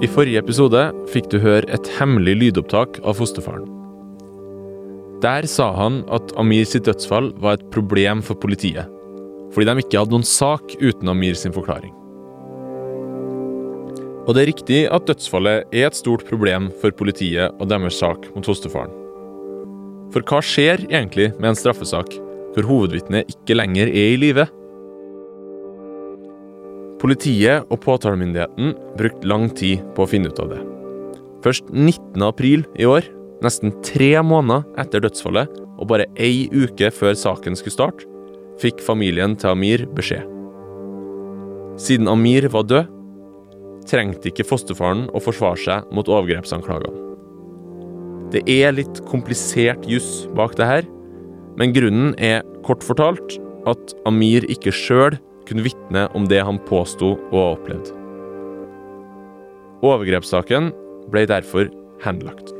I forrige episode fikk du høre et hemmelig lydopptak av fosterfaren. Der sa han at Amir sitt dødsfall var et problem for politiet, fordi de ikke hadde noen sak uten Amir sin forklaring. Og det er riktig at dødsfallet er et stort problem for politiet og deres sak mot fosterfaren. For hva skjer egentlig med en straffesak hvor hovedvitnet ikke lenger er i live? Politiet og påtalemyndigheten brukte lang tid på å finne ut av det. Først 19. april i år, nesten tre måneder etter dødsfallet og bare ei uke før saken skulle starte, fikk familien til Amir beskjed. Siden Amir var død, trengte ikke fosterfaren å forsvare seg mot overgrepsanklagene. Det er litt komplisert juss bak det her, men grunnen er kort fortalt at Amir ikke sjøl kunne vitne om det han påsto å ha opplevd. Overgrepssaken ble derfor henlagt.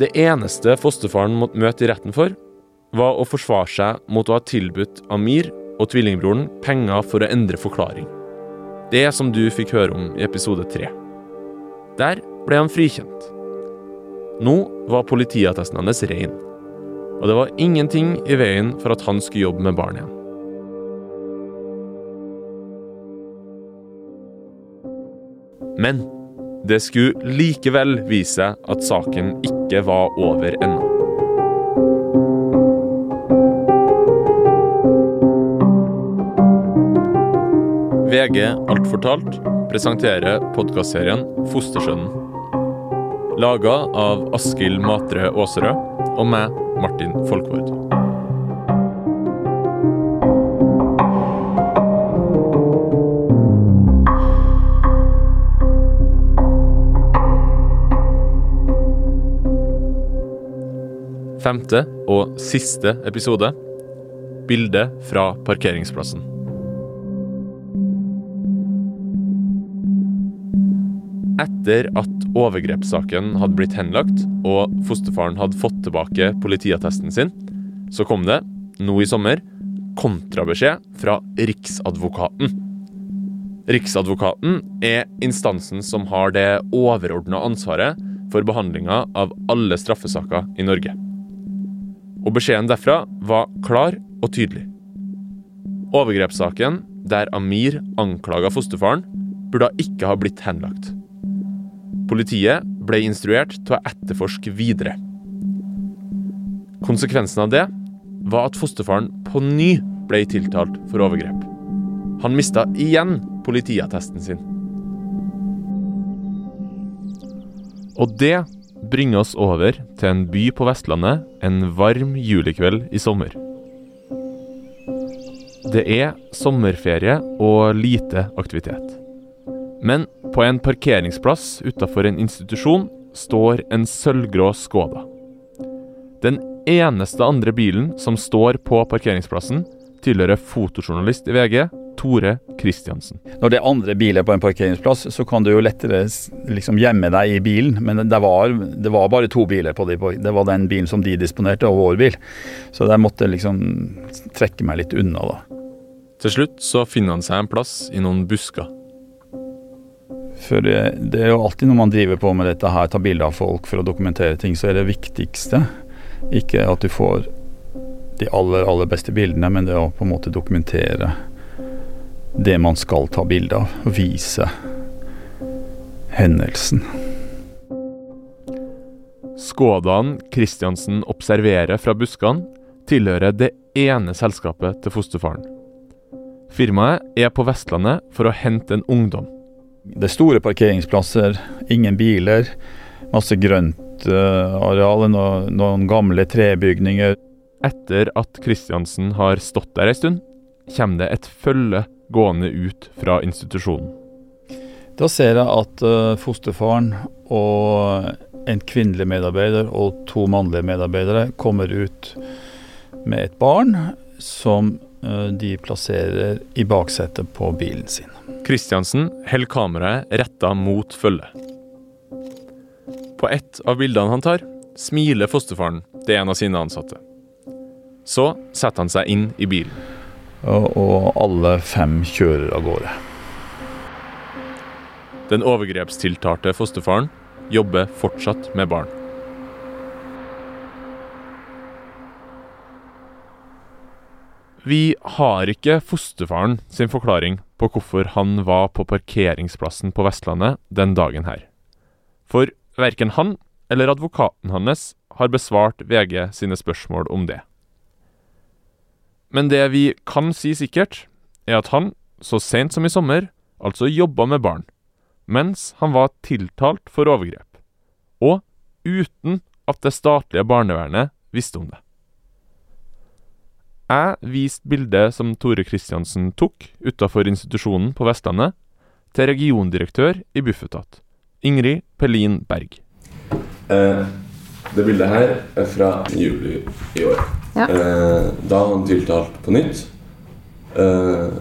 Det eneste fosterfaren måtte møte i retten for, var å forsvare seg mot å ha tilbudt Amir og tvillingbroren penger for å endre forklaring. Det som du fikk høre om i episode tre. Der ble han frikjent. Nå var politiattesten hans ren, og det var ingenting i veien for at han skulle jobbe med barn igjen. Men det skulle likevel vise at saken ikke var over ennå. VG Alt fortalt presenterer podkastserien Fostersønnen. Laga av Askild Matre Aaserød og meg, Martin Folkvord. Femte og siste episode. Bilde fra parkeringsplassen. Etter at overgrepssaken hadde blitt henlagt, og fosterfaren hadde fått tilbake politiattesten sin, så kom det, nå i sommer, kontrabeskjed fra Riksadvokaten. Riksadvokaten er instansen som har det overordna ansvaret for behandlinga av alle straffesaker i Norge. Og beskjeden derfra var klar og tydelig. Overgrepssaken, der Amir anklaga fosterfaren, burde ikke ha blitt henlagt. Politiet ble instruert til å etterforske videre. Konsekvensen av det var at fosterfaren på ny ble tiltalt for overgrep. Han mista igjen politiattesten sin. Og det bringer oss over til en by på Vestlandet en varm julikveld i sommer. Det er sommerferie og lite aktivitet. Men på en parkeringsplass utafor en institusjon står en sølvgrå Skoda. Den eneste andre bilen som står på parkeringsplassen, tilhører fotojournalist i VG, Tore Kristiansen. Når det er andre biler på en parkeringsplass, så kan du jo lettere liksom gjemme deg i bilen. Men det var, det var bare to biler på de. Det var den bilen som de disponerte, og vår bil. Så jeg måtte liksom trekke meg litt unna, da. Til slutt så finner han seg en plass i noen busker. For det, det er jo alltid når man driver på med dette her, tar bilder av folk for å dokumentere ting, så er det viktigste ikke at du får de aller, aller beste bildene, men det å på en måte dokumentere det man skal ta bilde av, og vise hendelsen. Skådan Kristiansen observerer fra buskene, tilhører det ene selskapet til fosterfaren. Firmaet er på Vestlandet for å hente en ungdom. Det er store parkeringsplasser, ingen biler, masse grønt uh, noen, noen gamle trebygninger. Etter at Kristiansen har stått der ei stund, kommer det et følge gående ut fra institusjonen. Da ser jeg at uh, fosterfaren og en kvinnelig medarbeider og to mannlige medarbeidere kommer ut med et barn som uh, de plasserer i baksetet på bilen sin. Kristiansen holder kameraet retta mot følget. På ett av bildene han tar, smiler fosterfaren til en av sine ansatte. Så setter han seg inn i bilen. Og, alle fem kjører av gårde. Den overgrepstiltalte fosterfaren jobber fortsatt med barn. Vi har ikke fosterfaren sin forklaring på hvorfor han var på parkeringsplassen på Vestlandet den dagen her. For verken han eller advokaten hans har besvart VG sine spørsmål om det. Men det vi kan si sikkert, er at han, så sent som i sommer, altså jobba med barn, mens han var tiltalt for overgrep. Og uten at det statlige barnevernet visste om det. Jeg viste bildet som Tore Kristiansen tok utafor institusjonen på Vestlandet, til regiondirektør i Bufetat, Ingrid Pelin Berg. Eh, det bildet her er fra juli i år. Ja. Eh, da er han tiltalt på nytt. Eh,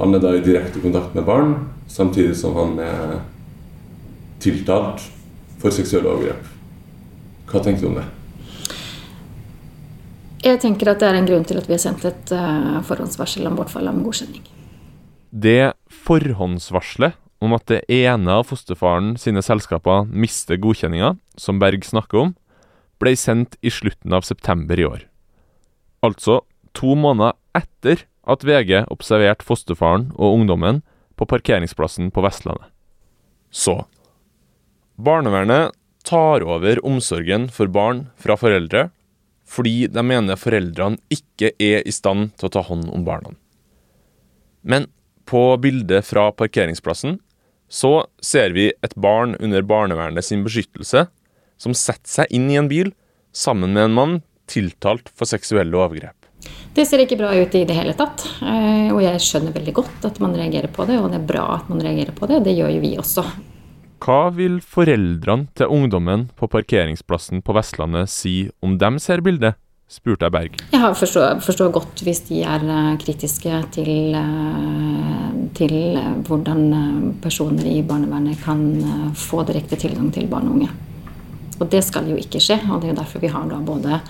han er da i direkte kontakt med barn, samtidig som han er tiltalt for seksuelle overgrep. Hva tenker du om det? Jeg tenker at det er en grunn til at vi har sendt et uh, forhåndsvarsel om bortfall av godkjenning. Det forhåndsvarselet om at det ene av fosterfaren sine selskaper mister godkjenninga, som Berg snakker om, ble sendt i slutten av september i år. Altså to måneder etter at VG observerte fosterfaren og ungdommen på parkeringsplassen på Vestlandet. Så Barnevernet tar over omsorgen for barn fra foreldre fordi de mener foreldrene ikke er i stand til å ta hånd om barna. Men på bildet fra parkeringsplassen så ser vi et barn under barnevernet sin beskyttelse som setter seg inn i en bil sammen med en mann tiltalt for seksuelle overgrep. Det ser ikke bra ut i det hele tatt. eh, Og jeg skjønner veldig godt at man reagerer på det, og det er bra at man reagerer på det. Det gjør jo vi også. Hva vil foreldrene til ungdommen på parkeringsplassen på Vestlandet si om de ser bildet? spurte jeg Berg. Jeg forstår, forstår godt hvis de er eh, kritiske til, eh, til hvordan personer i barnevernet kan få direkte tilgang til barn og unge. Og det skal jo ikke skje, og det er derfor vi har da både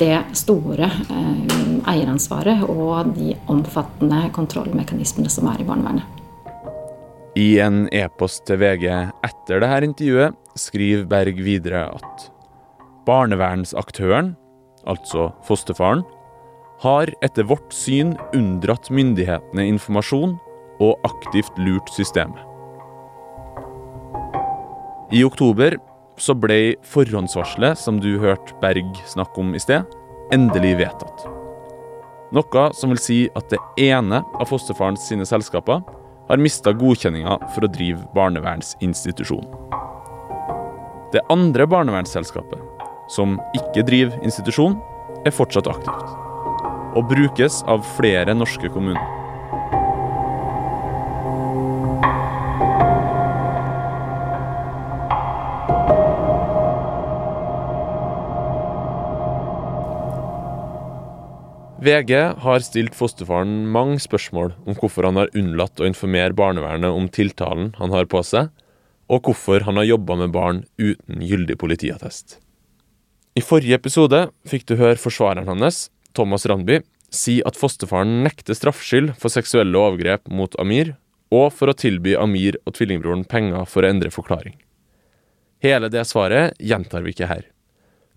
det store eh, eieransvaret og de omfattende kontrollmekanismene som er i barnevernet. I en e-post til VG etter dette intervjuet skriver Berg videre at barnevernsaktøren, altså fosterfaren, har etter vårt syn unndratt myndighetene informasjon og aktivt lurt systemet. I oktober så ble forhåndsvarselet som du hørte Berg snakke om i sted, endelig vedtatt. Noe som vil si at det ene av fosterfarens sine selskaper har mista godkjenninga for å drive barnevernsinstitusjon. Det andre barnevernsselskapet, som ikke driver institusjon, er fortsatt aktivt. Og brukes av flere norske kommuner. VG har stilt fosterfaren mange spørsmål om hvorfor han har unnlatt å informere barnevernet om tiltalen han har på seg, og hvorfor han har jobba med barn uten gyldig politiattest. I forrige episode fikk du høre forsvareren hans, Thomas Randby, si at fosterfaren nekter straffskyld for seksuelle overgrep mot Amir, og for å tilby Amir og tvillingbroren penger for å endre forklaring. Hele det svaret gjentar vi ikke her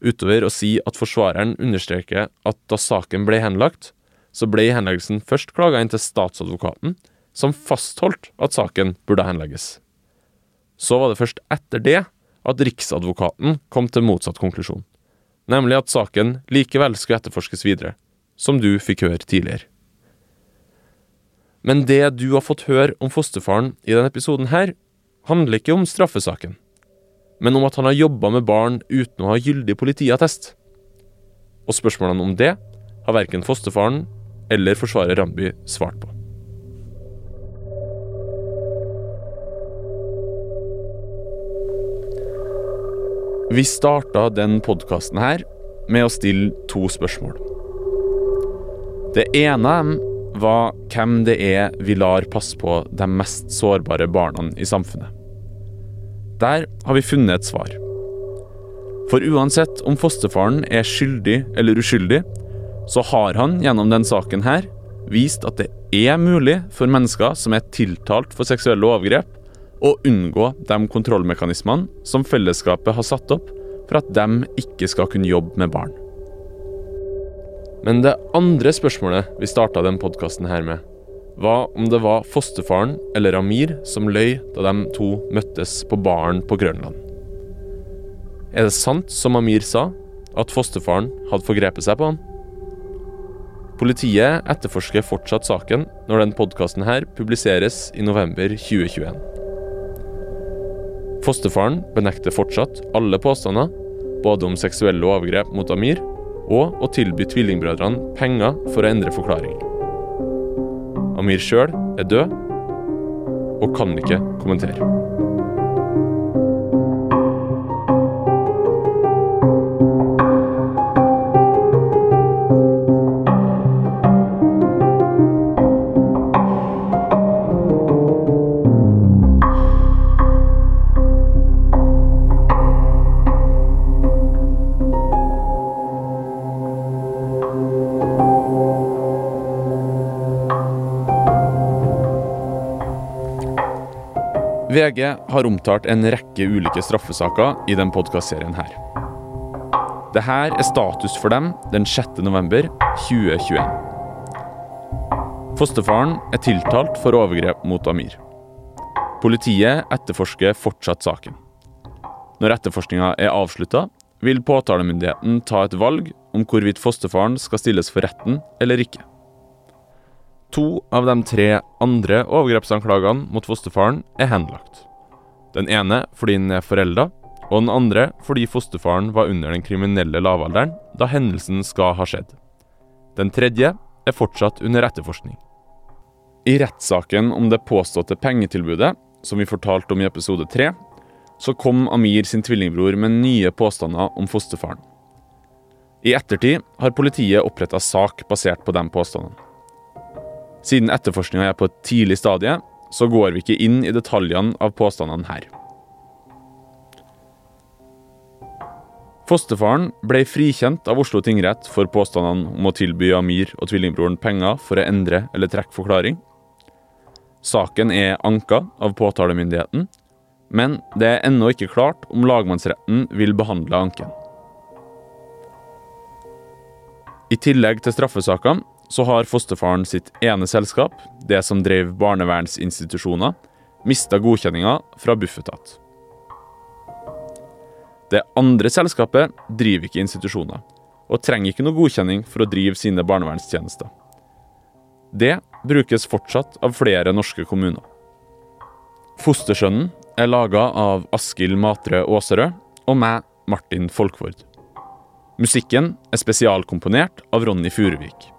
utover å si at forsvareren understreker at da saken ble henlagt, så ble henleggelsen først klaga inn til statsadvokaten, som fastholdt at saken burde henlegges. Så var det først etter det at Riksadvokaten kom til motsatt konklusjon, nemlig at saken likevel skulle etterforskes videre, som du fikk høre tidligere. Men det du har fått høre om fosterfaren i denne episoden her, handler ikke om straffesaken men om at han har jobba med barn uten å ha gyldig politiattest. Og spørsmålene om det har verken fosterfaren eller forsvarer Ramby svart på. Vi starta den podkasten her med å stille to spørsmål. Det ene av dem var hvem det er vi lar passe på de mest sårbare barna i samfunnet. Der har vi funnet et svar. For uansett om fosterfaren er skyldig eller uskyldig, så har han gjennom den saken her vist at det er mulig for mennesker som er tiltalt for seksuelle overgrep, å unngå de kontrollmekanismene som fellesskapet har satt opp for at de ikke skal kunne jobbe med barn. Men det andre spørsmålet vi starta denne podkasten med, var om det var fosterfaren eller Amir som løy da de to møttes på baren på Grønland. Er det sant, som Amir sa, at fosterfaren hadde forgrepet seg på han? Politiet etterforsker fortsatt saken når denne podkasten publiseres i november 2021. Fosterfaren benekter fortsatt alle påstander, både om seksuelle overgrep mot Amir og å tilby tvillingbrødrene penger for å endre forklaring. Amir sjøl er død og kan ikke kommentere. VG har omtalt en rekke ulike straffesaker i denne podkastserien. Dette er status for dem den 6. november 2021. Fosterfaren er tiltalt for overgrep mot Amir. Politiet etterforsker fortsatt saken. Når etterforskninga er avslutta, vil påtalemyndigheten ta et valg om hvorvidt fosterfaren skal stilles for retten eller ikke. To av de tre andre overgrepsanklagene mot fosterfaren er henlagt. Den ene fordi den er forelda, og den andre fordi fosterfaren var under den kriminelle lavalderen da hendelsen skal ha skjedd. Den tredje er fortsatt under etterforskning. I rettssaken om det påståtte pengetilbudet, som vi fortalte om i episode tre, så kom Amir sin tvillingbror med nye påstander om fosterfaren. I ettertid har politiet oppretta sak basert på de påstandene. Siden etterforskninga er på et tidlig stadie, så går vi ikke inn i detaljene av påstandene her. Fosterfaren ble frikjent av Oslo tingrett for påstandene om å tilby Amir og tvillingbroren penger for å endre eller trekke forklaring. Saken er anka av påtalemyndigheten, men det er ennå ikke klart om lagmannsretten vil behandle anken. I tillegg til straffesakene så har fosterfaren sitt ene selskap, det som drev barnevernsinstitusjoner, mista godkjenninga fra Bufetat. Det andre selskapet driver ikke institusjoner, og trenger ikke noe godkjenning for å drive sine barnevernstjenester. Det brukes fortsatt av flere norske kommuner. Fostersønnen er laga av Askild Matre Aaserød og meg, Martin Folkvord. Musikken er spesialkomponert av Ronny Furuvik.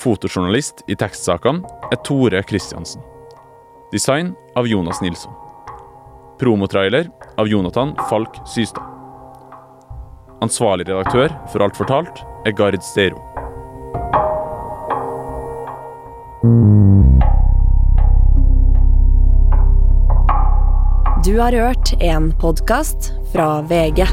Fotojournalist i tekstsakene er Tore Kristiansen. Design av Jonas Nilsson. Promotrailer av Jonathan Falk Systad. Ansvarlig redaktør for Alt fortalt er Gard Steiro. Du har hørt en podkast fra VG.